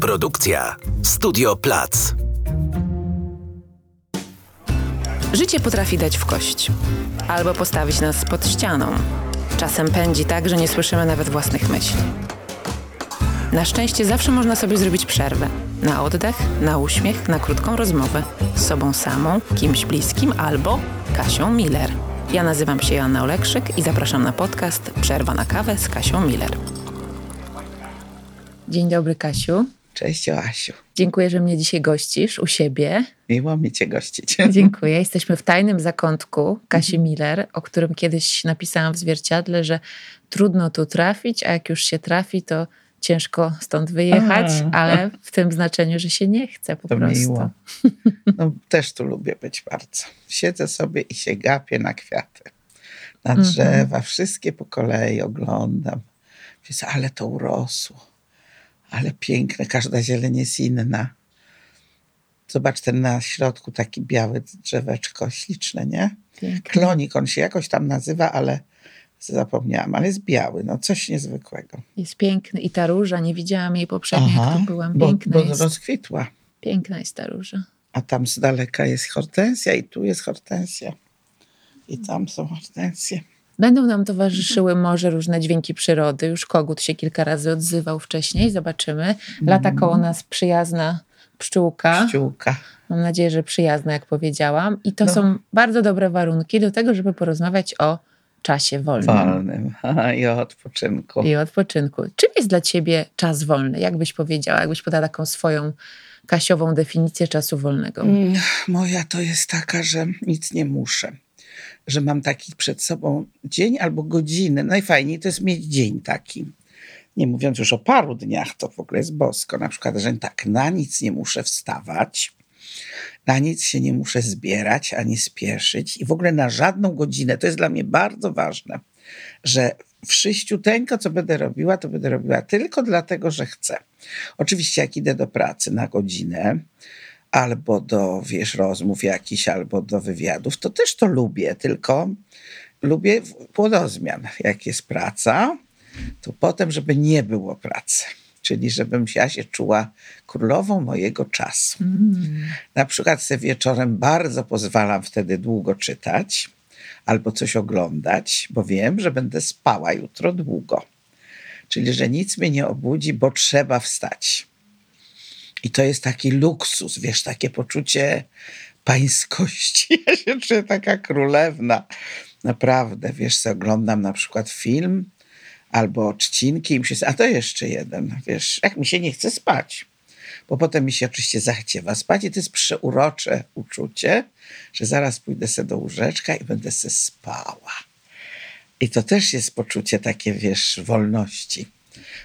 Produkcja Studio Plac. Życie potrafi dać w kość albo postawić nas pod ścianą. Czasem pędzi tak, że nie słyszymy nawet własnych myśli. Na szczęście zawsze można sobie zrobić przerwę. Na oddech, na uśmiech, na krótką rozmowę z sobą samą, kimś bliskim albo Kasią Miller. Ja nazywam się Joanna Olekszyk i zapraszam na podcast Przerwa na kawę z Kasią Miller. Dzień dobry, Kasiu. Cześć Joasiu. Dziękuję, że mnie dzisiaj gościsz u siebie. Miło mi Cię gościć. Dziękuję. Jesteśmy w tajnym zakątku Kasi Miller, o którym kiedyś napisałam w zwierciadle, że trudno tu trafić, a jak już się trafi, to ciężko stąd wyjechać, a. ale w tym znaczeniu, że się nie chce po to prostu. Miło. No, też tu lubię być bardzo. Siedzę sobie i się gapię na kwiaty, na drzewa, mm -hmm. wszystkie po kolei oglądam. Wiesz, ale to urosło ale piękne, każda zieleń jest inna. Zobacz ten na środku taki biały drzeweczko, śliczne, nie? Piękne. Klonik, on się jakoś tam nazywa, ale zapomniałam, ale jest biały, no coś niezwykłego. Jest piękny i ta róża, nie widziałam jej poprzednio, Aha, jak tu byłam. Piękna bo, bo jest. rozkwitła. Piękna jest ta róża. A tam z daleka jest hortensja i tu jest hortensja. I tam są hortensje. Będą nam towarzyszyły może różne dźwięki przyrody. Już kogut się kilka razy odzywał wcześniej, zobaczymy. Lata koło nas przyjazna pszczółka. Pszczółka. Mam nadzieję, że przyjazna, jak powiedziałam. I to no. są bardzo dobre warunki do tego, żeby porozmawiać o czasie wolnym. Wolnym i o odpoczynku. I o odpoczynku. Czym jest dla ciebie czas wolny? Jak byś powiedziała, jakbyś podała taką swoją kasiową definicję czasu wolnego? Mm, moja to jest taka, że nic nie muszę że mam taki przed sobą dzień albo godzinę. Najfajniej to jest mieć dzień taki. Nie mówiąc już o paru dniach, to w ogóle jest bosko. Na przykład, że tak, na nic nie muszę wstawać, na nic się nie muszę zbierać ani spieszyć i w ogóle na żadną godzinę. To jest dla mnie bardzo ważne, że wszyściuteńko, co będę robiła, to będę robiła tylko dlatego, że chcę. Oczywiście, jak idę do pracy na godzinę, albo do, wiesz, rozmów jakichś, albo do wywiadów, to też to lubię, tylko lubię płodozmian. Jak jest praca, to potem, żeby nie było pracy. Czyli żebym ja się czuła królową mojego czasu. Mm. Na przykład sobie wieczorem bardzo pozwalam wtedy długo czytać albo coś oglądać, bo wiem, że będę spała jutro długo. Czyli, że nic mnie nie obudzi, bo trzeba wstać. I to jest taki luksus, wiesz, takie poczucie pańskości. Ja się czuję taka królewna. Naprawdę, wiesz, co oglądam na przykład film albo odcinki i mi się, a to jeszcze jeden, wiesz, jak mi się nie chce spać. Bo potem mi się oczywiście zachciewa spać i to jest przeurocze uczucie, że zaraz pójdę sobie do łóżeczka i będę sobie spała. I to też jest poczucie takie, wiesz, wolności.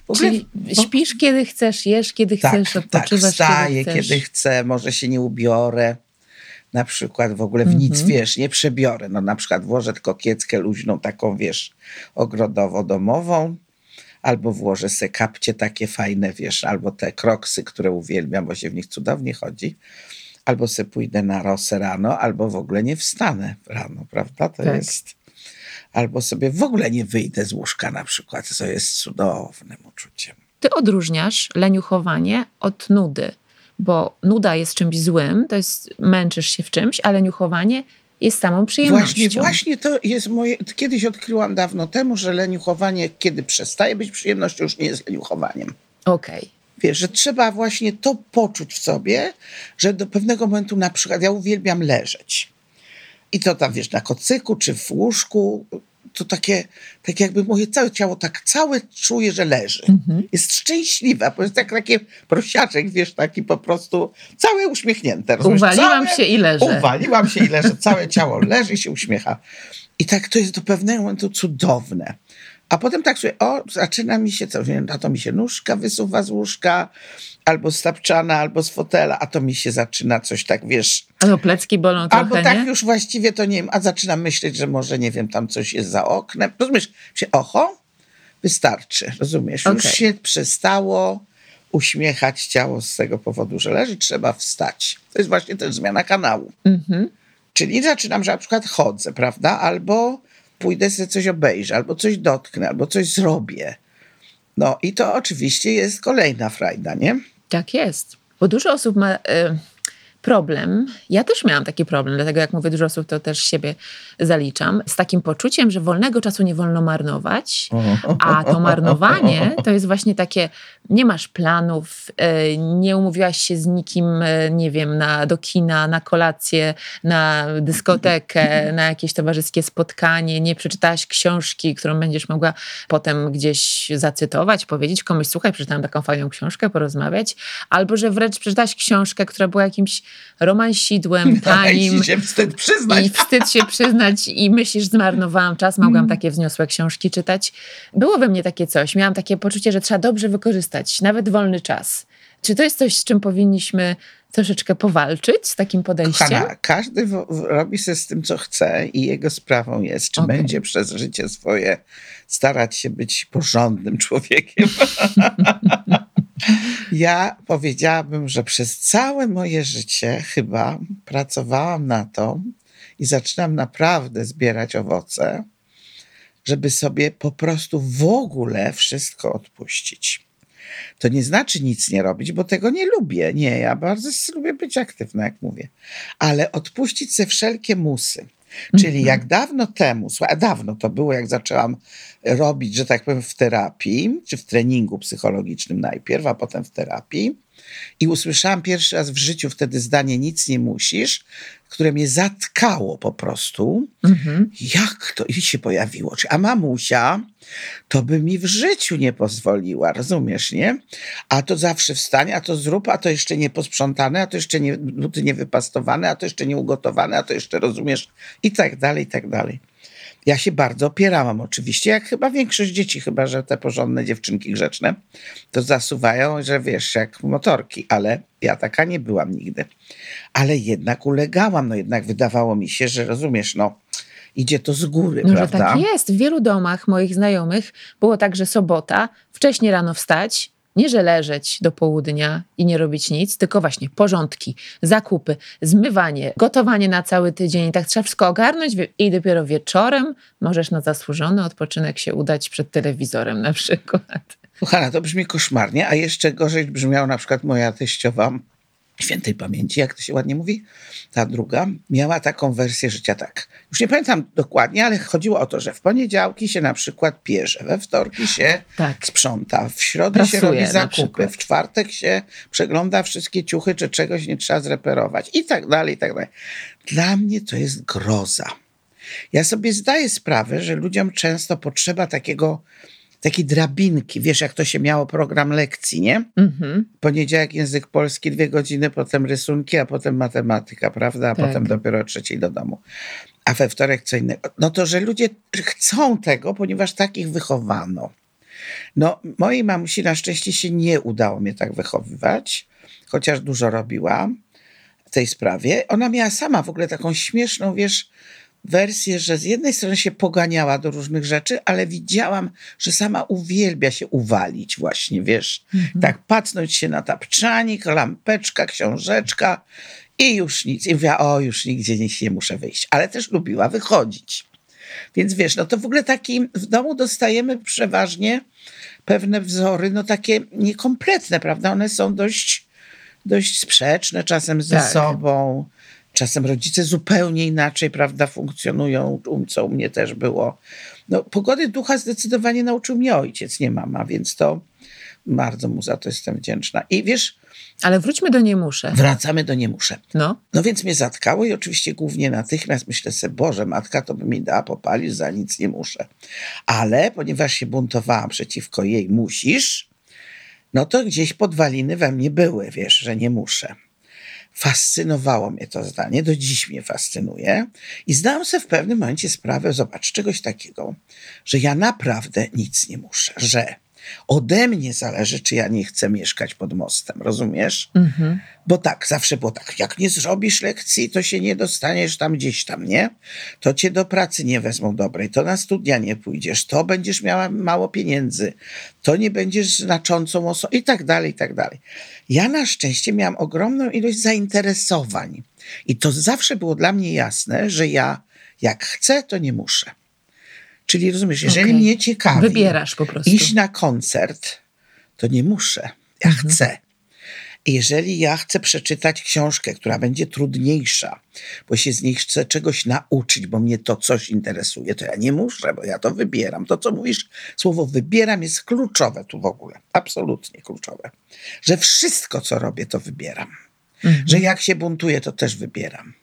Ogóle, Czyli śpisz kiedy chcesz, jesz kiedy tak, chcesz, odpoczywasz tak, wstaję kiedy, kiedy chcę, może się nie ubiorę. Na przykład w ogóle w nic, mm -hmm. wiesz, nie przebiorę. No na przykład włożę tylko kieckę luźną, taką, wiesz, ogrodowo-domową, albo włożę se kapcie takie fajne, wiesz, albo te kroksy, które uwielbiam, bo się w nich cudownie chodzi. Albo se pójdę na rosę rano, albo w ogóle nie wstanę rano, prawda? To tak. jest albo sobie w ogóle nie wyjdę z łóżka na przykład, co jest cudownym uczuciem. Ty odróżniasz leniuchowanie od nudy, bo nuda jest czymś złym, to jest męczysz się w czymś, a leniuchowanie jest samą przyjemnością. Właśnie, właśnie to jest moje. Kiedyś odkryłam dawno temu, że leniuchowanie, kiedy przestaje być przyjemnością, już nie jest leniuchowaniem. Okej. Okay. Wiesz, że trzeba właśnie to poczuć w sobie, że do pewnego momentu, na przykład, ja uwielbiam leżeć. I to tam, wiesz, na kocyku czy w łóżku, to takie, tak jakby moje całe ciało tak całe czuje, że leży. Mhm. Jest szczęśliwa, bo jest tak, taki prosiaczek, wiesz, taki po prostu całe uśmiechnięte. Rozumiesz? Uwaliłam całe, się i leżę. Uwaliłam się i leżę. Całe ciało leży i się uśmiecha. I tak to jest do pewnego momentu cudowne. A potem tak sobie, o, zaczyna mi się, co, a to mi się nóżka wysuwa z łóżka, albo z tapczana, albo z fotela, a to mi się zaczyna coś tak, wiesz... Albo plecki bolą trochę, Albo tak nie? już właściwie to nie wiem, a zaczynam myśleć, że może, nie wiem, tam coś jest za oknem. Rozumiesz? Się, oho, wystarczy, rozumiesz? Okay. Już się przestało uśmiechać ciało z tego powodu, że leży, trzeba wstać. To jest właśnie też zmiana kanału. Mm -hmm. Czyli zaczynam, że na przykład chodzę, prawda? Albo pójdę sobie coś obejrzę, albo coś dotknę, albo coś zrobię. No i to oczywiście jest kolejna frajda, nie? Tak jest. Bo dużo osób ma. Y problem, ja też miałam taki problem, dlatego jak mówię dużo osób, to też siebie zaliczam, z takim poczuciem, że wolnego czasu nie wolno marnować, a to marnowanie to jest właśnie takie, nie masz planów, e, nie umówiłaś się z nikim, e, nie wiem, na, do kina, na kolację, na dyskotekę, na jakieś towarzyskie spotkanie, nie przeczytałaś książki, którą będziesz mogła potem gdzieś zacytować, powiedzieć komuś, słuchaj, przeczytałam taką fajną książkę, porozmawiać, albo że wręcz przeczytałaś książkę, która była jakimś romansidłem, tanim. I się wstyd przyznać. I wstyd się przyznać i myślisz, zmarnowałam czas, mogłam mm. takie wzniosłe książki czytać. Było we mnie takie coś. Miałam takie poczucie, że trzeba dobrze wykorzystać, nawet wolny czas. Czy to jest coś, z czym powinniśmy troszeczkę powalczyć z takim podejściem? Kochana, każdy robi się z tym, co chce i jego sprawą jest, czy okay. będzie przez życie swoje starać się być porządnym człowiekiem. Ja powiedziałabym, że przez całe moje życie chyba pracowałam na to i zaczynam naprawdę zbierać owoce, żeby sobie po prostu w ogóle wszystko odpuścić. To nie znaczy nic nie robić, bo tego nie lubię. Nie, ja bardzo lubię być aktywna, jak mówię. Ale odpuścić ze wszelkie musy. Czyli jak mhm. dawno temu, słuchaj, dawno to było, jak zaczęłam robić, że tak powiem, w terapii, czy w treningu psychologicznym najpierw, a potem w terapii, i usłyszałam pierwszy raz w życiu wtedy zdanie nic nie musisz, które mnie zatkało po prostu. Mhm. Jak to i się pojawiło? A mamusia to by mi w życiu nie pozwoliła, rozumiesz, nie? A to zawsze wstanie, a to zrób, a to jeszcze nie posprzątane, a to jeszcze nie, buty nie wypastowane, a to jeszcze nie ugotowane, a to jeszcze rozumiesz i tak dalej, i tak dalej. Ja się bardzo opierałam oczywiście, jak chyba większość dzieci, chyba że te porządne dziewczynki grzeczne, to zasuwają, że wiesz, jak motorki, ale ja taka nie byłam nigdy. Ale jednak ulegałam, no jednak wydawało mi się, że rozumiesz, no idzie to z góry, no, prawda? Że tak jest. W wielu domach moich znajomych było tak, że sobota, wcześniej rano wstać, nie, że leżeć do południa i nie robić nic, tylko właśnie porządki, zakupy, zmywanie, gotowanie na cały tydzień. Tak trzeba wszystko ogarnąć i dopiero wieczorem możesz na zasłużony odpoczynek się udać przed telewizorem na przykład. Kochana, to brzmi koszmarnie, a jeszcze gorzej brzmiała na przykład moja teściowa, świętej pamięci, jak to się ładnie mówi, ta druga, miała taką wersję życia tak. Już nie pamiętam dokładnie, ale chodziło o to, że w poniedziałki się na przykład pierze, we wtorki się tak. sprząta, w środę Prasuje się robi zakupy, w czwartek się przegląda wszystkie ciuchy, czy czegoś nie trzeba zreperować i tak dalej, i tak dalej. Dla mnie to jest groza. Ja sobie zdaję sprawę, że ludziom często potrzeba takiego takiej drabinki. Wiesz, jak to się miało program lekcji, nie? Mhm. Poniedziałek język polski, dwie godziny, potem rysunki, a potem matematyka, prawda? A tak. potem dopiero trzeciej do domu. A we wtorek co innego. No to, że ludzie chcą tego, ponieważ takich wychowano. No, mojej mamusi na szczęście się nie udało mnie tak wychowywać, chociaż dużo robiła w tej sprawie. Ona miała sama w ogóle taką śmieszną, wiesz, wersję, że z jednej strony się poganiała do różnych rzeczy, ale widziałam, że sama uwielbia się uwalić właśnie, wiesz, mhm. tak pacnąć się na tapczanik, lampeczka, książeczka i już nic. I mówiła, o, już nigdzie nie, nie muszę wyjść. Ale też lubiła wychodzić. Więc wiesz, no to w ogóle taki w domu dostajemy przeważnie pewne wzory, no takie niekompletne, prawda? One są dość, dość sprzeczne czasem ze tak. sobą. Czasem rodzice zupełnie inaczej, prawda, funkcjonują, co u mnie też było. No, pogody ducha zdecydowanie nauczył mnie ojciec, nie mama, więc to bardzo mu za to jestem wdzięczna. I wiesz... Ale wróćmy do nie muszę. Wracamy do nie muszę. No. No więc mnie zatkało i oczywiście głównie natychmiast myślę sobie, Boże, matka to by mi dała popalić, za nic nie muszę. Ale ponieważ się buntowałam przeciwko jej musisz, no to gdzieś podwaliny we mnie były, wiesz, że nie muszę. Fascynowało mnie to zdanie, do dziś mnie fascynuje. I zdałam sobie w pewnym momencie sprawę, zobacz, czegoś takiego, że ja naprawdę nic nie muszę, że Ode mnie zależy, czy ja nie chcę mieszkać pod mostem, rozumiesz? Mhm. Bo tak, zawsze było tak, jak nie zrobisz lekcji, to się nie dostaniesz tam gdzieś tam, nie? To cię do pracy nie wezmą dobrej, to na studia nie pójdziesz, to będziesz miała mało pieniędzy, to nie będziesz znaczącą osobą i tak dalej, i tak dalej. Ja na szczęście miałam ogromną ilość zainteresowań i to zawsze było dla mnie jasne, że ja jak chcę, to nie muszę. Czyli rozumiesz, jeżeli okay. mnie ciekawi Wybierasz po prostu. iść na koncert, to nie muszę. Ja mhm. chcę. Jeżeli ja chcę przeczytać książkę, która będzie trudniejsza, bo się z niej chcę czegoś nauczyć, bo mnie to coś interesuje, to ja nie muszę, bo ja to wybieram. To, co mówisz, słowo wybieram jest kluczowe tu w ogóle. Absolutnie kluczowe. Że wszystko, co robię, to wybieram. Mhm. Że jak się buntuję, to też wybieram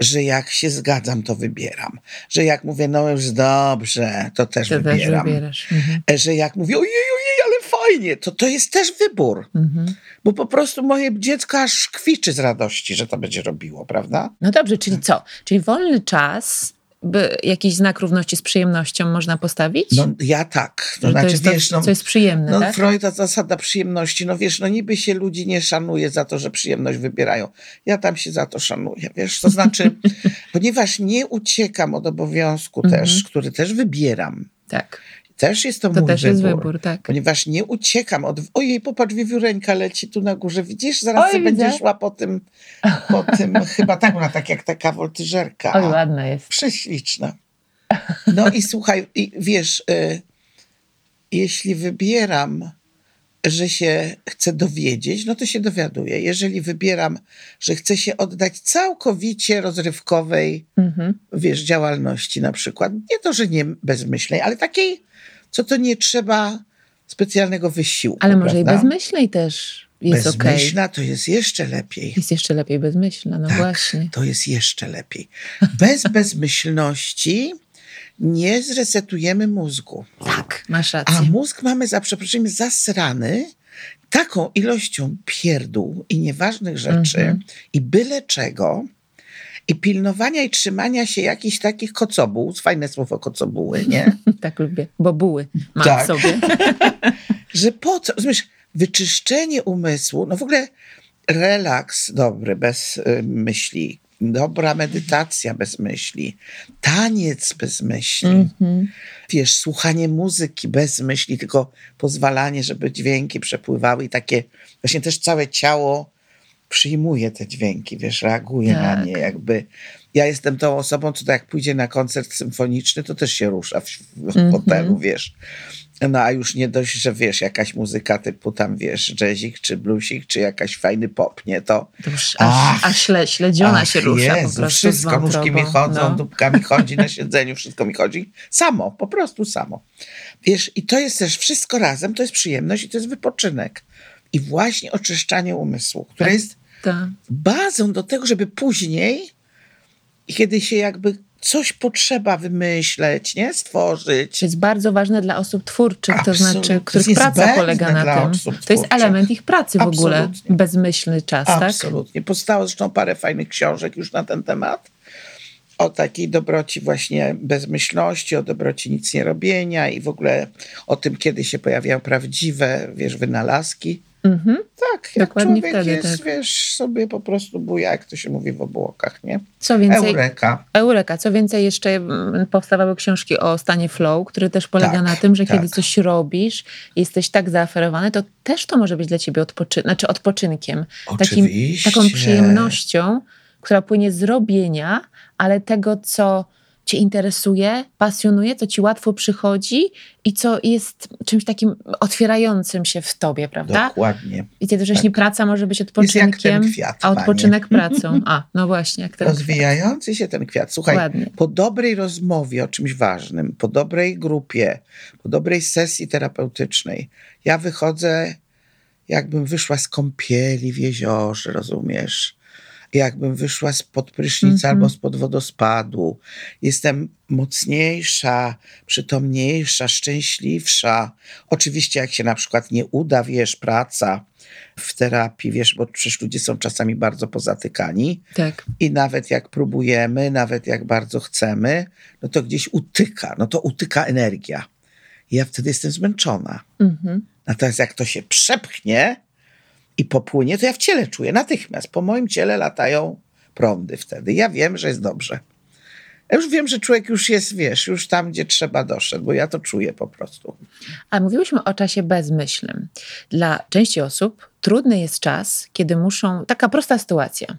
że jak się zgadzam, to wybieram. Że jak mówię, no już dobrze, to też to wybieram. Też mhm. Że jak mówię, ojej, fajnie, to to jest też wybór. Mhm. Bo po prostu moje dziecko aż kwiczy z radości, że to będzie robiło, prawda? No dobrze, czyli co? Czyli wolny czas by jakiś znak równości z przyjemnością można postawić? No ja tak. No, znaczy, to jest wiesz, no, co jest przyjemne, no, tak? Freud ta zasada przyjemności. No wiesz, no niby się ludzi nie szanuje za to, że przyjemność wybierają. Ja tam się za to szanuję, wiesz, to znaczy, ponieważ nie uciekam od obowiązku mhm. też, który też wybieram. Tak. Też jest to, to mój też wybór, jest wybór, tak. Ponieważ nie uciekam od... Ojej, popatrz, wiewióreńka leci tu na górze. Widzisz, zaraz Oj, będzie szła po tym, po tym chyba tak, ona tak jak taka woltyżerka. Oj, ładna jest. Prześliczna. No i słuchaj, i wiesz, y, jeśli wybieram, że się chcę dowiedzieć, no to się dowiaduję. Jeżeli wybieram, że chcę się oddać całkowicie rozrywkowej, mhm. wiesz, działalności na przykład, nie to, że nie bezmyślnej, ale takiej co to nie trzeba specjalnego wysiłku. Ale może prawda? i bezmyślnej też jest okej. Bezmyślna okay. to jest jeszcze lepiej. Jest jeszcze lepiej bezmyślna, no tak, właśnie. To jest jeszcze lepiej. Bez bezmyślności nie zresetujemy mózgu. Tak, masz rację. A mózg mamy za przeproszeniem zasrany taką ilością pierdół i nieważnych rzeczy mm -hmm. i byle czego, i pilnowania i trzymania się jakichś takich kocobuł, fajne słowo kocobuły, nie? tak lubię, bo buły mam tak. sobie. że po co, rozumiesz, wyczyszczenie umysłu, no w ogóle relaks dobry, bez y, myśli, dobra medytacja bez myśli, taniec bez myśli, mm -hmm. wiesz, słuchanie muzyki bez myśli, tylko pozwalanie, żeby dźwięki przepływały i takie, właśnie też całe ciało przyjmuje te dźwięki, wiesz, reaguje tak. na nie, jakby. Ja jestem tą osobą, co jak pójdzie na koncert symfoniczny, to też się rusza w, w mm -hmm. hotelu, wiesz. No a już nie dość, że wiesz, jakaś muzyka typu tam, wiesz, jazzik, czy bluesik, czy jakaś fajny pop, nie? To, już aż, aż śle, śledziona ach, się rusza Jezu, po prostu wszystko, nóżki mi chodzą, no. dupkami chodzi na siedzeniu, wszystko mi chodzi. Samo, po prostu samo. Wiesz, i to jest też wszystko razem, to jest przyjemność i to jest wypoczynek. I właśnie oczyszczanie umysłu, które tak. jest tak. bazą do tego, żeby później, kiedy się jakby coś potrzeba wymyśleć, nie? Stworzyć. To jest bardzo ważne dla osób twórczych, Absolutnie. to znaczy, których to praca polega na tym. To jest element ich pracy w Absolutnie. ogóle, bezmyślny czas, Absolutnie. tak? Absolutnie. Powstało zresztą parę fajnych książek już na ten temat. O takiej dobroci właśnie bezmyślności, o dobroci nic nie robienia i w ogóle o tym, kiedy się pojawiają prawdziwe, wiesz, wynalazki. Mhm. Tak, jak Dokładnie człowiek wtedy, jest, tak. wiesz, sobie po prostu buja, jak to się mówi w obłokach, nie? Co więcej, Eureka. Eureka. Co więcej, jeszcze mm, powstawały książki o stanie flow, który też polega tak, na tym, że tak. kiedy coś robisz jesteś tak zaaferowany, to też to może być dla ciebie odpoczy znaczy odpoczynkiem. Takim, taką przyjemnością, która płynie z robienia, ale tego, co cię interesuje, pasjonuje, co ci łatwo przychodzi i co jest czymś takim otwierającym się w tobie, prawda? Dokładnie. I jednocześnie tak. praca może być odpoczynkiem, kwiat, a odpoczynek pracą. A, no właśnie, jak ten Rozwijający kwiat. się ten kwiat. Słuchaj, Ładnie. po dobrej rozmowie o czymś ważnym, po dobrej grupie, po dobrej sesji terapeutycznej, ja wychodzę jakbym wyszła z kąpieli w jeziorze, rozumiesz? Jakbym wyszła spod prysznica mm-hmm. albo spod wodospadu. Jestem mocniejsza, przytomniejsza, szczęśliwsza. Oczywiście, jak się na przykład nie uda, wiesz, praca w terapii, wiesz, bo przecież ludzie są czasami bardzo pozatykani. Tak. I nawet jak próbujemy, nawet jak bardzo chcemy, no to gdzieś utyka, no to utyka energia. I ja wtedy jestem zmęczona. Mm-hmm. Natomiast jak to się przepchnie, i popłynie, to ja w ciele czuję natychmiast. Po moim ciele latają prądy wtedy. Ja wiem, że jest dobrze. Ja już wiem, że człowiek już jest, wiesz, już tam, gdzie trzeba doszedł, bo ja to czuję po prostu. A mówiłyśmy o czasie bezmyślnym. Dla części osób trudny jest czas, kiedy muszą, taka prosta sytuacja.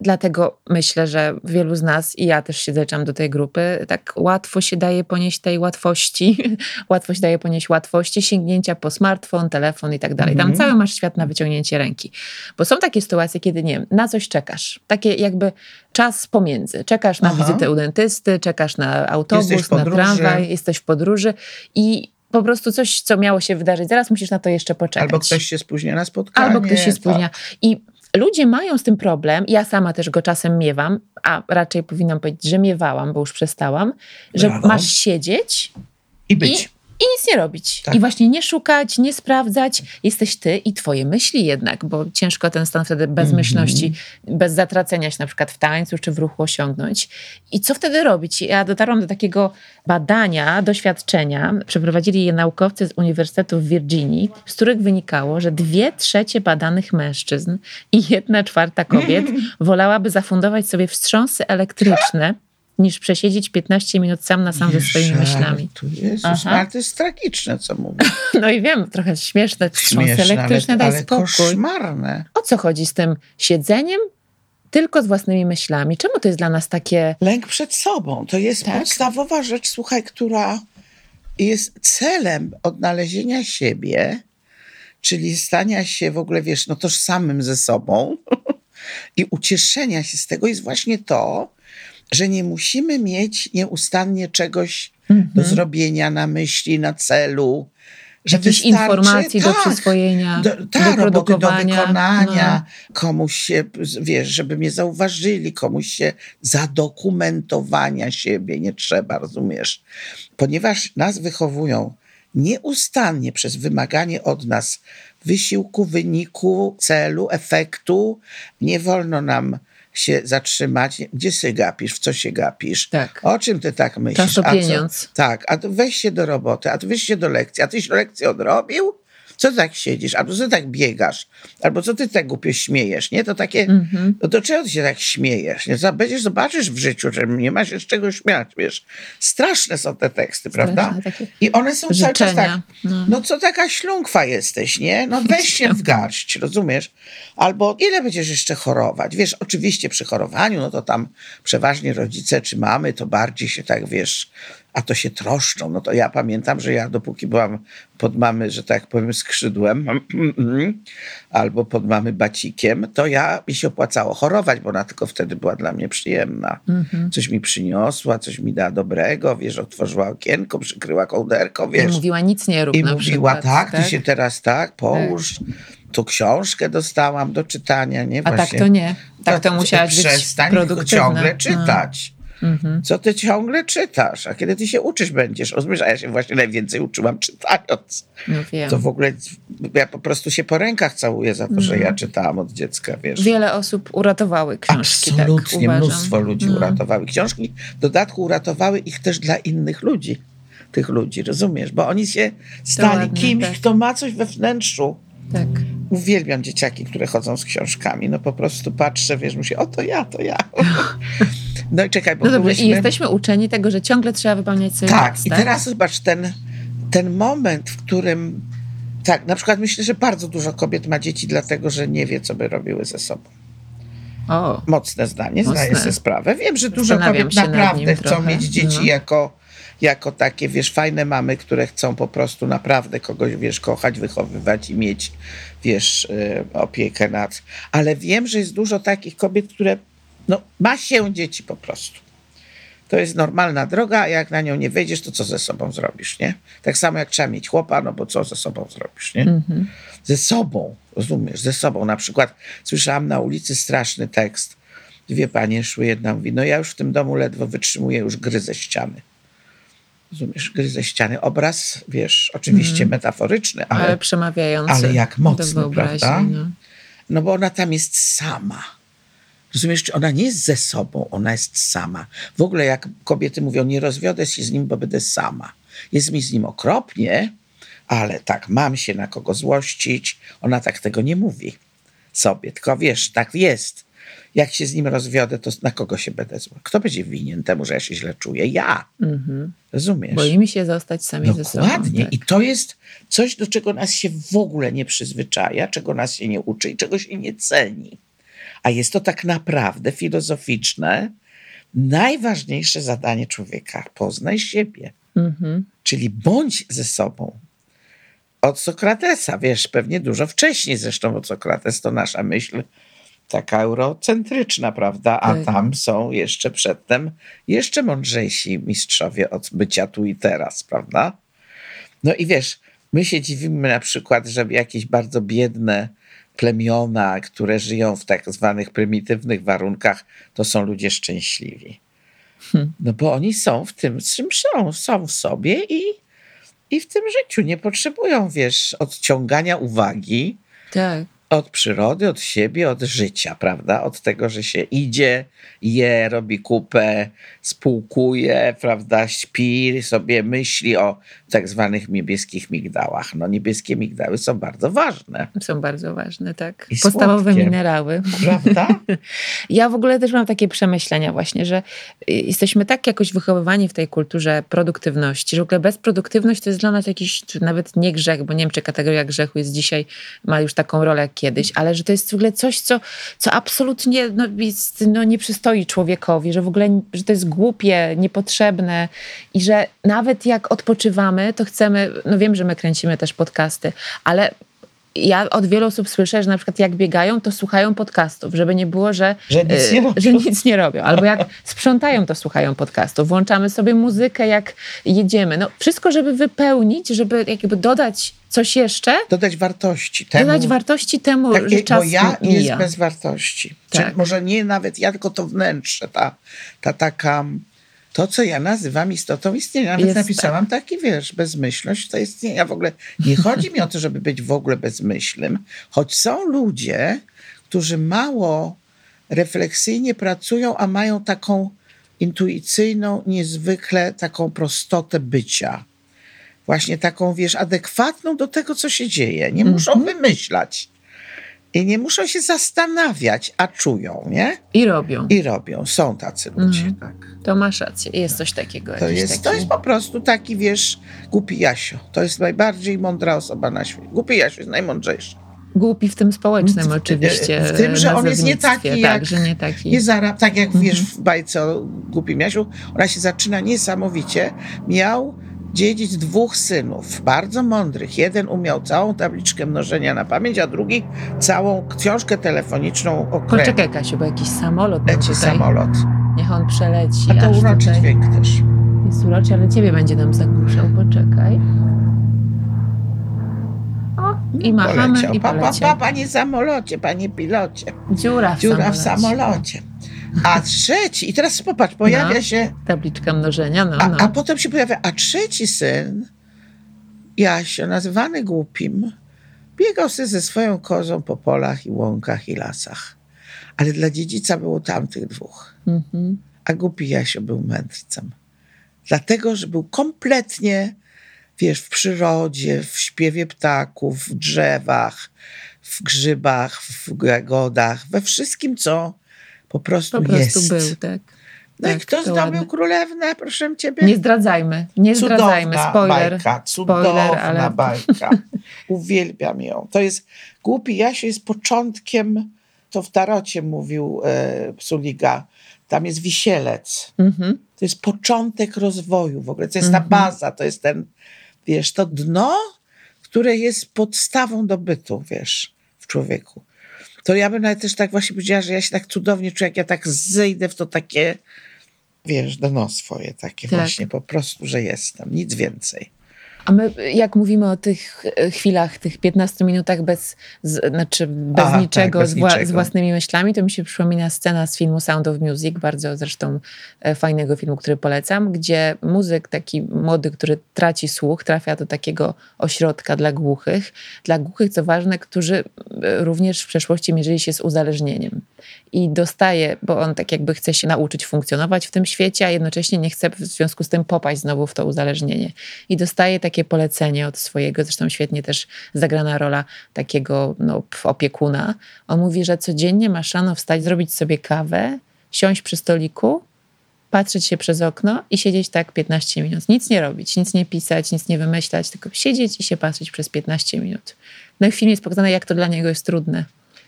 Dlatego myślę, że wielu z nas, i ja też się zaliczam do tej grupy, tak łatwo się daje ponieść tej łatwości, łatwo się daje ponieść łatwości sięgnięcia po smartfon, telefon i tak dalej. Tam Mhm. cały masz świat na wyciągnięcie ręki. Bo są takie sytuacje, kiedy nie wiem, na coś czekasz. Takie jakby czas pomiędzy. Czekasz na Aha. wizytę u dentysty, czekasz na autobus, na tramwaj, jesteś w podróży i po prostu coś, co miało się wydarzyć, zaraz musisz na to jeszcze poczekać. Albo ktoś się spóźnia na spotkanie. Albo ktoś się tak. spóźnia. I ludzie mają z tym problem, ja sama też go czasem miewam, a raczej powinnam powiedzieć, że miewałam, bo już przestałam, że Brawo. masz siedzieć I być. i, i nic nie robić. Tak. I właśnie nie szukać, nie sprawdzać. Jesteś ty i twoje myśli jednak, bo ciężko ten stan wtedy bezmyślności, Mhm. bez zatracenia się na przykład w tańcu czy w ruchu osiągnąć. I co wtedy robić? Ja dotarłam do takiego badania, doświadczenia. Przeprowadzili je naukowcy z Uniwersytetu w Virginii, z których wynikało, że dwie trzecie badanych mężczyzn i jedna czwarta kobiet wolałaby zafundować sobie wstrząsy elektryczne niż przesiedzieć 15 minut sam na sam ze swoimi myślami. Jezus, Aha. ale to jest tragiczne, co mówię. No i wiem, trochę śmieszne Śmieszne, elektryczne, ale, daj ale spokój. koszmarne. O co chodzi z tym siedzeniem tylko z własnymi myślami? Czemu to jest dla nas takie... Lęk przed sobą to jest Tak. podstawowa rzecz, słuchaj, która jest celem odnalezienia siebie, czyli stania się w ogóle, wiesz, no tożsamym ze sobą i ucieszenia się z tego jest właśnie to, że nie musimy mieć nieustannie czegoś Mhm. do zrobienia na myśli, na celu. Że Jakichś informacji do tak, przyswojenia, do, do tak, roboty do produkowania. wykonania, No. komuś się, wiesz, żeby mnie zauważyli, komuś się zadokumentowania siebie nie trzeba, rozumiesz? Ponieważ nas wychowują nieustannie przez wymaganie od nas wysiłku, wyniku, celu, efektu, nie wolno nam się zatrzymać. Gdzie się gapisz? W co się gapisz? Tak. O czym ty tak myślisz? Czas to A co- pieniądz. tak, a to weź się do roboty, a to weź się do lekcji, a tyś lekcję odrobił? Co ty tak siedzisz? Albo co ty tak biegasz? Albo co ty tak głupio śmiejesz, nie? To takie, Mhm. no to czego ty się tak śmiejesz? Nie? Będziesz, zobaczysz w życiu, że nie ma się z czego śmiać, wiesz. Straszne są te teksty, prawda? I one są cały czas tak, życzenia. No. no co taka ślungwa jesteś, nie? No weź się w garść, rozumiesz? Albo ile będziesz jeszcze chorować? Wiesz, oczywiście przy chorowaniu, no to tam przeważnie rodzice czy mamy, to bardziej się tak, wiesz, a to się troszczą. No to ja pamiętam, że ja dopóki byłam pod mamy, że tak powiem, skrzydłem, albo pod mamy bacikiem, to ja mi się opłacało chorować, bo ona tylko wtedy była dla mnie przyjemna. Mhm. Coś mi przyniosła, coś mi dała dobrego, wiesz, otworzyła okienko, przykryła kołderko, I wiesz. mówiła nic nie rób I mówiła, przykład. tak, ty się teraz tak, połóż. Tu książkę dostałam do czytania, nie? A tak Właśnie. to nie. Tak to No, musiałaś być produktywna. ciągle czytać. Mhm. Co ty ciągle czytasz? A kiedy ty się uczysz będziesz? Rozumiesz? A ja się właśnie najwięcej uczyłam czytając. No wiem. To w ogóle ja po prostu się po rękach całuję za to, że ja czytałam od dziecka, wiesz. Wiele osób uratowały książki. Absolutnie tak, mnóstwo ludzi No. uratowały. Książki w dodatku uratowały ich też dla innych ludzi. Tych ludzi, rozumiesz? Bo oni się stali ładne, kimś, tak. kto ma coś we wnętrzu. Tak. Uwielbiam dzieciaki, które chodzą z książkami. No po prostu patrzę, wiesz, myślę, o to ja, to ja. No i czekaj, bo No dobrze, byłyśmy... i jesteśmy uczeni tego, że ciągle trzeba wypełniać sobie Tak, tekst, i teraz zobacz ten, ten moment, w którym tak, na przykład myślę, że bardzo dużo kobiet ma dzieci dlatego, że nie wie, co by robiły ze sobą. O, Mocne zdanie, zdaję Mocne. sobie sprawę. Wiem, że dużo kobiet naprawdę chcą trochę, mieć dzieci no. jako, jako takie, wiesz, fajne mamy, które chcą po prostu naprawdę kogoś, wiesz, kochać, wychowywać i mieć, wiesz, y, opiekę nad... Ale wiem, że jest dużo takich kobiet, które, no, ma się dzieci po prostu. To jest normalna droga, a jak na nią nie wejdziesz, to co ze sobą zrobisz, nie? Tak samo jak trzeba mieć chłopa, no bo co ze sobą zrobisz, nie? Mhm. Ze sobą, rozumiesz, ze sobą. Na przykład słyszałam na ulicy straszny tekst. Dwie panie szły, jedna mówi, no ja już w tym domu ledwo wytrzymuję, już gryzę ściany. Rozumiesz, gryzę ściany. Obraz, wiesz, oczywiście metaforyczny, ale, ale, przemawiający. ale jak mocny, prawda? No. no bo ona tam jest sama. Rozumiesz, czy ona nie jest ze sobą, ona jest sama. W ogóle jak kobiety mówią, nie rozwiodę się z nim, bo będę sama. Jest mi z nim okropnie, ale tak, mam się na kogo złościć. Ona tak tego nie mówi sobie, tylko wiesz, tak jest. Jak się z nim rozwiodę, to na kogo się będę zła? Kto będzie winien temu, że ja się źle czuję? Ja. Mhm. Rozumiesz? Boimy się zostać sami ze sobą. Dokładnie. Tak. I to jest coś, do czego nas się w ogóle nie przyzwyczaja, czego nas się nie uczy i czego się nie ceni. A jest to tak naprawdę filozoficzne, najważniejsze zadanie człowieka. Poznaj siebie. Mhm. Czyli bądź ze sobą. Od Sokratesa, wiesz, pewnie dużo wcześniej zresztą od Sokrates to nasza myśl taka eurocentryczna, prawda? A Tak. tam są jeszcze przedtem jeszcze mądrzejsi mistrzowie od bycia tu i teraz, prawda? No i wiesz, my się dziwimy na przykład, że jakieś bardzo biedne plemiona, które żyją w tak zwanych prymitywnych warunkach, to są ludzie szczęśliwi. No bo oni są w tym, z czym są, są w sobie i, i w tym życiu. Nie potrzebują, wiesz, odciągania uwagi Tak. Od przyrody, od siebie, od życia, prawda? Od tego, że się idzie, je, robi kupę, spółkuje, prawda? Śpi, sobie myśli o tak zwanych niebieskich migdałach. No niebieskie migdały są bardzo ważne, Są bardzo ważne, tak. I Podstawowe słodkie. minerały. prawda? Ja w ogóle też mam takie przemyślenia właśnie, że y, jesteśmy tak jakoś wychowywani w tej kulturze produktywności, że w ogóle bezproduktywność to jest dla nas jakiś nawet nie grzech, bo nie wiem, czy kategoria grzechu jest dzisiaj, ma już taką rolę kiedyś, ale że to jest w ogóle coś, co, co absolutnie no, jest, no, nie przystoi człowiekowi, że w ogóle że to jest głupie, niepotrzebne i że nawet jak odpoczywamy, to chcemy, no wiem, że my kręcimy też podcasty, ale ja od wielu osób słyszę, że na przykład jak biegają, to słuchają podcastów, żeby nie było, że, Że nic e, nie robią. że nic nie robią. Albo jak sprzątają, to słuchają podcastów. Włączamy sobie muzykę, jak jedziemy. No, wszystko, żeby wypełnić, żeby jakby dodać coś jeszcze, Dodać wartości temu. dodać wartości temu, że czas bo ja mija. jest bez wartości. Tak. Czy może nie nawet ja, tylko to wnętrze, ta, ta taka, to co ja nazywam istotą istnienia. Nawet Jest napisałam taki, wiesz, bezmyślność to istnienia. W ogóle nie chodzi mi o to, żeby być w ogóle bezmyślnym, choć są ludzie, którzy mało refleksyjnie pracują, a mają taką intuicyjną, niezwykle taką prostotę bycia. Właśnie taką, wiesz, adekwatną do tego, co się dzieje. Nie muszą wymyślać. I nie muszą się zastanawiać, a czują, nie? I robią. I robią. Są tacy ludzie, Mhm. tak. To masz rację. Jest coś takiego. To jest, taki... to jest po prostu taki, wiesz, głupi Jasio. To jest najbardziej mądra osoba na świecie. Głupi Jasio jest najmądrzejszy. Głupi w tym społecznym oczywiście. w tym, że on jest nie taki Tak, jak- że nie taki. Nie zarab, tak jak wiesz Mhm. w bajce o głupim Jasiu, ona się zaczyna niesamowicie. Miał dziedzic dwóch synów, bardzo mądrych. Jeden umiał całą tabliczkę mnożenia na pamięć, a drugi całą książkę telefoniczną o kręgu. Poczekaj Kasiu, bo jakiś samolot Leci tutaj. samolot. Niech on przeleci. A to uroczy tutaj. dźwięk też. Jest uroczy, ale ciebie będzie nam zagłuszał. Poczekaj. O, i machamy Poleciał. i Pa, pa, poleciał. pa, panie samolocie, panie pilocie. Dziura w Dziura w samolocie. A trzeci, i teraz popatrz, pojawia No. się, Tabliczka mnożenia, no, a, no. a potem się pojawia, a trzeci syn, Jasio, nazywany głupim, biegał sobie ze swoją kozą po polach i łąkach i lasach. Ale dla dziedzica było tamtych dwóch. Mhm. A głupi Jasio był mędrcem. Dlatego, że był kompletnie, wiesz, w przyrodzie, w śpiewie ptaków, w drzewach, w grzybach, w jagodach, we wszystkim, co po prostu, Po prostu jest. był, tak. No i tak, kto to zdobył królewnę, proszę ciebie? Nie zdradzajmy, nie zdradzajmy. Cudowna Spoiler. bajka, cudowna Spoiler, ale bajka. Uwielbiam ją. To jest, Głupi Jasio jest początkiem, to w Tarocie mówił e, Psuliga, tam jest wisielec. mhm. To jest początek rozwoju w ogóle. To jest ta Mhm. baza, to jest ten, wiesz, to dno, które jest podstawą do bytu, wiesz, w człowieku. To ja bym nawet też tak właśnie powiedziała, że ja się tak cudownie czuję, jak ja tak zejdę w to takie, wiesz, dno swoje, takie Tak. właśnie po prostu, że jestem, nic więcej. A my, jak mówimy o tych e, chwilach, tych 15 minutach bez, z, znaczy bez Aha, tak, niczego, bez z, wła, niczego. z własnymi myślami, to mi się przypomina scena z filmu Sound of Music, bardzo zresztą e, fajnego filmu, który polecam, gdzie muzyk taki młody, który traci słuch, trafia do takiego ośrodka dla głuchych. Dla głuchych, co ważne, którzy e, również w przeszłości mierzyli się z uzależnieniem. I dostaje, bo on tak jakby chce się nauczyć funkcjonować w tym świecie, a jednocześnie nie chce w związku z tym popaść znowu w to uzależnienie. I dostaje takie polecenie od swojego, zresztą świetnie też zagrana rola takiego no, opiekuna. On mówi, że codziennie masz rano wstać, zrobić sobie kawę, siąść przy stoliku, patrzeć się przez okno i siedzieć tak 15 minut. Nic nie robić, nic nie pisać, nic nie wymyślać, tylko siedzieć i się patrzeć przez 15 minut. No i w filmie jest pokazane, jak to dla niego jest trudne.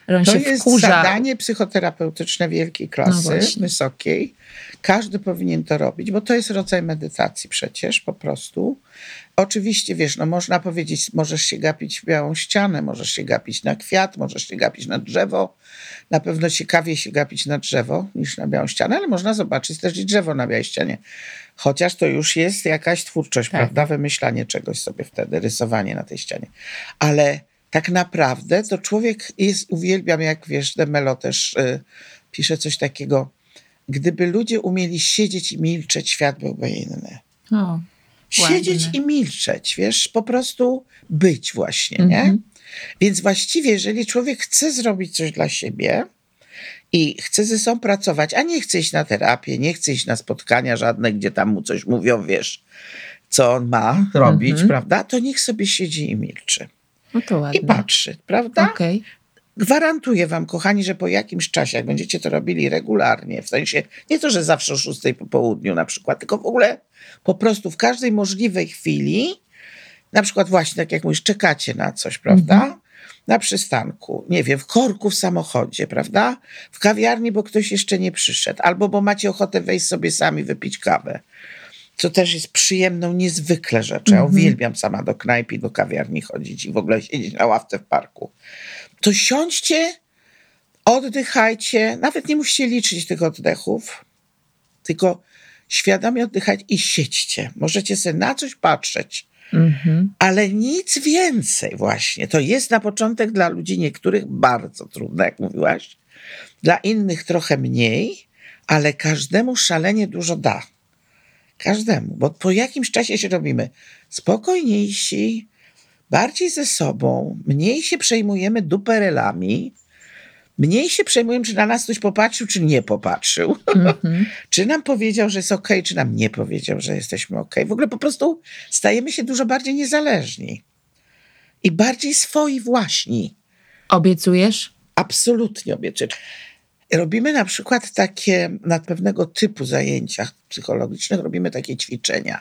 że on To się jest wkurza. zadanie psychoterapeutyczne wielkiej klasy, No wysokiej. Każdy powinien to robić, bo to jest rodzaj medytacji przecież po prostu. Oczywiście, wiesz, no można powiedzieć, możesz się gapić w białą ścianę, możesz się gapić na kwiat, możesz się gapić na drzewo. Na pewno ciekawiej się gapić na drzewo niż na białą ścianę, ale można zobaczyć też i drzewo na białej ścianie. Chociaż to już jest jakaś twórczość, Tak. prawda? Wymyślanie czegoś sobie wtedy, rysowanie na tej ścianie. Ale tak naprawdę to człowiek jest, uwielbiam, jak wiesz, Demelo też y, pisze coś takiego, gdyby ludzie umieli siedzieć i milczeć, świat byłby inny. O, Siedzieć Ładne. i milczeć, wiesz, po prostu być właśnie, nie? Mhm. Więc właściwie, jeżeli człowiek chce zrobić coś dla siebie i chce ze sobą pracować, a nie chce iść na terapię, nie chce iść na spotkania żadne, gdzie tam mu coś mówią, wiesz, co on ma robić, Mhm. prawda? To niech sobie siedzi i milczy. no to ładnie. I patrzy, prawda? Okej. Gwarantuję wam, kochani, że po jakimś czasie, jak będziecie to robili regularnie, w sensie nie to, że zawsze o 6 po południu na przykład, tylko w ogóle po prostu w każdej możliwej chwili, na przykład właśnie tak jak mówisz, czekacie na coś, prawda? Na przystanku, nie wiem, w korku w samochodzie, prawda? W kawiarni, bo ktoś jeszcze nie przyszedł, albo bo macie ochotę wejść sobie sami wypić kawę. Co też jest przyjemną niezwykle rzeczą. Ja uwielbiam sama do knajpy, i do kawiarni chodzić i w ogóle siedzieć na ławce w parku to siądźcie, oddychajcie, nawet nie musicie liczyć tych oddechów, tylko świadomie oddychać i siedźcie. Możecie sobie na coś patrzeć, Mhm. ale nic więcej właśnie. To jest na początek dla ludzi niektórych bardzo trudne, jak mówiłaś, dla innych trochę mniej, ale każdemu szalenie dużo da. Każdemu, bo po jakimś czasie się robimy spokojniejsi, bardziej ze sobą, mniej się przejmujemy duperelami, mniej się przejmujemy, czy na nas ktoś popatrzył, czy nie popatrzył. Mhm. czy nam powiedział, że jest ok, czy nam nie powiedział, że jesteśmy ok. W ogóle po prostu stajemy się dużo bardziej niezależni i bardziej swoi właśnie. Obiecujesz? Absolutnie obiecuję. Robimy na przykład takie, na pewnego typu zajęciach psychologicznych, robimy takie ćwiczenia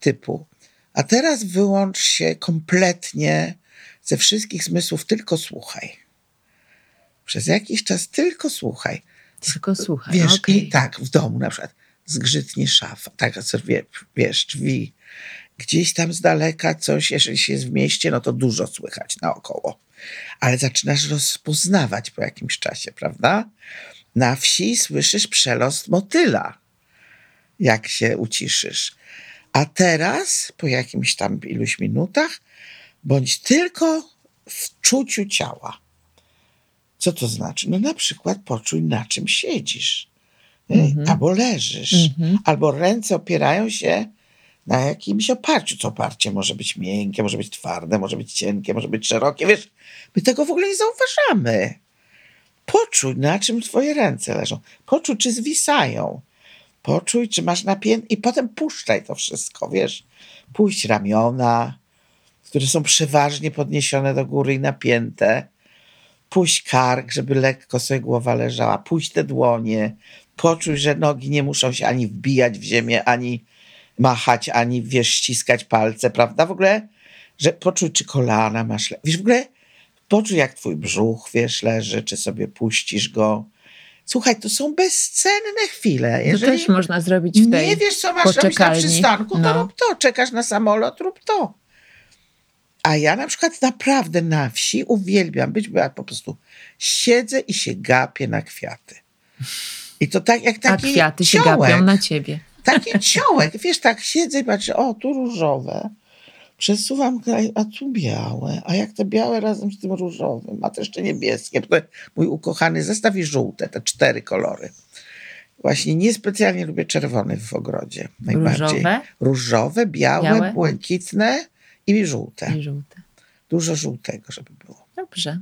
typu, a teraz wyłącz się kompletnie ze wszystkich zmysłów, tylko słuchaj. Przez jakiś czas tylko słuchaj. Tylko słuchaj. Wiesz, okej. i tak, w domu na przykład zgrzytnie szafa, tak, wie, wiesz, drzwi. Gdzieś tam z daleka coś, jeżeli się jest w mieście, no to dużo słychać naokoło. Ale zaczynasz rozpoznawać po jakimś czasie, prawda? Na wsi słyszysz przelost motyla, jak się uciszysz. A teraz, po jakimś tam iluś minutach, bądź tylko w czuciu ciała. Co to znaczy? No na przykład poczuj, na czym siedzisz. nie? Albo leżysz. Mhm. Albo ręce opierają się na jakimś oparciu. To oparcie może być miękkie, może być twarde, może być cienkie, może być szerokie. Wiesz, my tego w ogóle nie zauważamy. Poczuj, na czym twoje ręce leżą. Poczuj, czy zwisają. Poczuj, czy masz napięte i potem puszczaj to wszystko, wiesz. Puść ramiona, które są przeważnie podniesione do góry i napięte. Puść kark, żeby lekko sobie głowa leżała. Puść te dłonie. Poczuj, że nogi nie muszą się ani wbijać w ziemię, ani machać, ani wiesz, ściskać palce, prawda? W ogóle, że poczuj, czy kolana masz. Wiesz, w ogóle poczuj, jak twój brzuch, wiesz, leży, czy sobie puścisz go. Słuchaj, to są bezcenne chwile. To Jeżeli też można zrobić w tej nie wiesz, co masz robić na przystanku, to No. rób to. Czekasz na samolot, rób to. A ja na przykład naprawdę na wsi uwielbiam być, bo ja po prostu siedzę i się gapię na kwiaty. I to tak jak A taki kwiaty się ciołek. gapią na ciebie. Taki ciołek, wiesz, tak siedzę i patrzę, o, tu różowe. Przesuwam kraj, a tu białe. A jak te białe razem z tym różowym, a to jeszcze niebieskie. Mój ukochany zestaw i żółte, te cztery kolory. Właśnie niespecjalnie lubię czerwony w ogrodzie. Najbardziej. Różowe? Różowe, białe, Białe? błękitne i żółte. I żółte. Dużo żółtego, żeby było. Dobrze.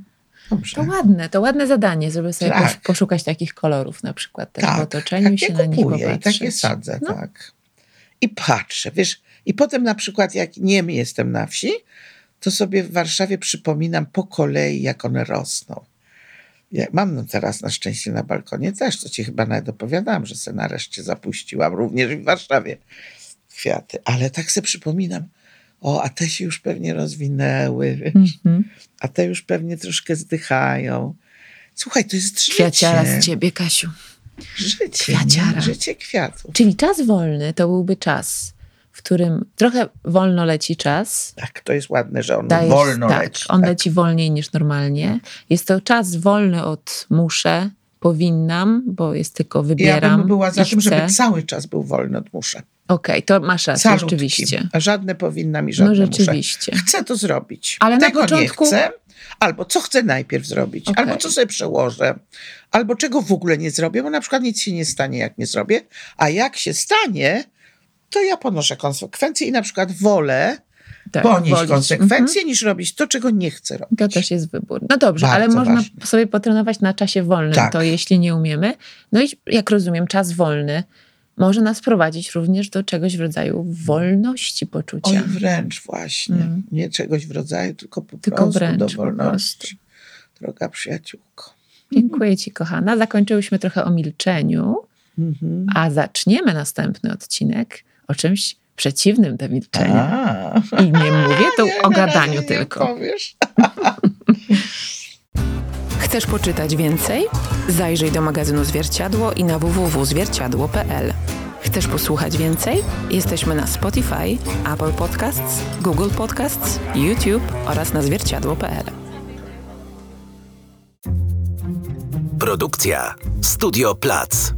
Dobrze. To ładne, to ładne zadanie, żeby sobie Tak. posz- poszukać takich kolorów na przykład też w Tak, otoczeniu i takie się na nich i popatrzeć. takie sadzę, No. tak. I patrzę, wiesz, i potem na przykład jak nie jestem na wsi, to sobie w Warszawie przypominam po kolei, jak one rosną. Ja mam no teraz na szczęście na balkonie też, co ci chyba nawet opowiadałam, że se nareszcie zapuściłam, również w Warszawie kwiaty. Ale tak sobie przypominam, o, a te się już pewnie rozwinęły, wiesz, Mhm. a te już pewnie troszkę zdychają. Słuchaj, to jest życie. Kwiaciara z ciebie, Kasiu. Życie, Kwiaciara. życie kwiatów. Czyli czas wolny to byłby czas, w którym trochę wolno leci czas. Tak, to jest ładne, że on Dajesz- wolno tak, leci. On tak. leci wolniej niż normalnie. Jest to czas wolny od muszę, powinnam, bo jest tylko Ja wybieram bym była za i tym, chcę. żeby cały czas był wolny od muszę. Okej, to masz rację, Calutki. rzeczywiście. A żadne powinna mi, żadne No muszę. rzeczywiście. Chcę to zrobić. Ale na Tego początku- nie chcę. Albo co chcę najpierw zrobić, Okej. albo co sobie przełożę, albo czego w ogóle nie zrobię, bo na przykład nic się nie stanie, jak nie zrobię, a jak się stanie, to ja ponoszę konsekwencje i na przykład wolę Tak, ponieść wolisz. Mhm. konsekwencje, niż robić to, czego nie chcę robić. To też jest wybór. No dobrze, ale Bardzo można ważne. sobie potrenować na czasie wolnym, Tak. to jeśli nie umiemy. No i jak rozumiem, czas wolny może nas prowadzić również do czegoś w rodzaju wolności poczucia. Oj, wręcz właśnie. Mm. Nie czegoś w rodzaju, tylko po Tylko prostu wręcz do wolności. Droga przyjaciółko. Dziękuję Ci, kochana. Zakończyłyśmy trochę o milczeniu, Mhm. a zaczniemy następny odcinek o czymś przeciwnym do milczenia. A. I nie mówię tu Nie, o gadaniu nie tylko. Powiesz. Chcesz poczytać więcej? Zajrzyj do magazynu Zwierciadło i na www.zwierciadło.pl. Chcesz posłuchać więcej? Jesteśmy na Spotify, Apple Podcasts, Google Podcasts, YouTube oraz na zwierciadło.pl. Produkcja Studio Plac.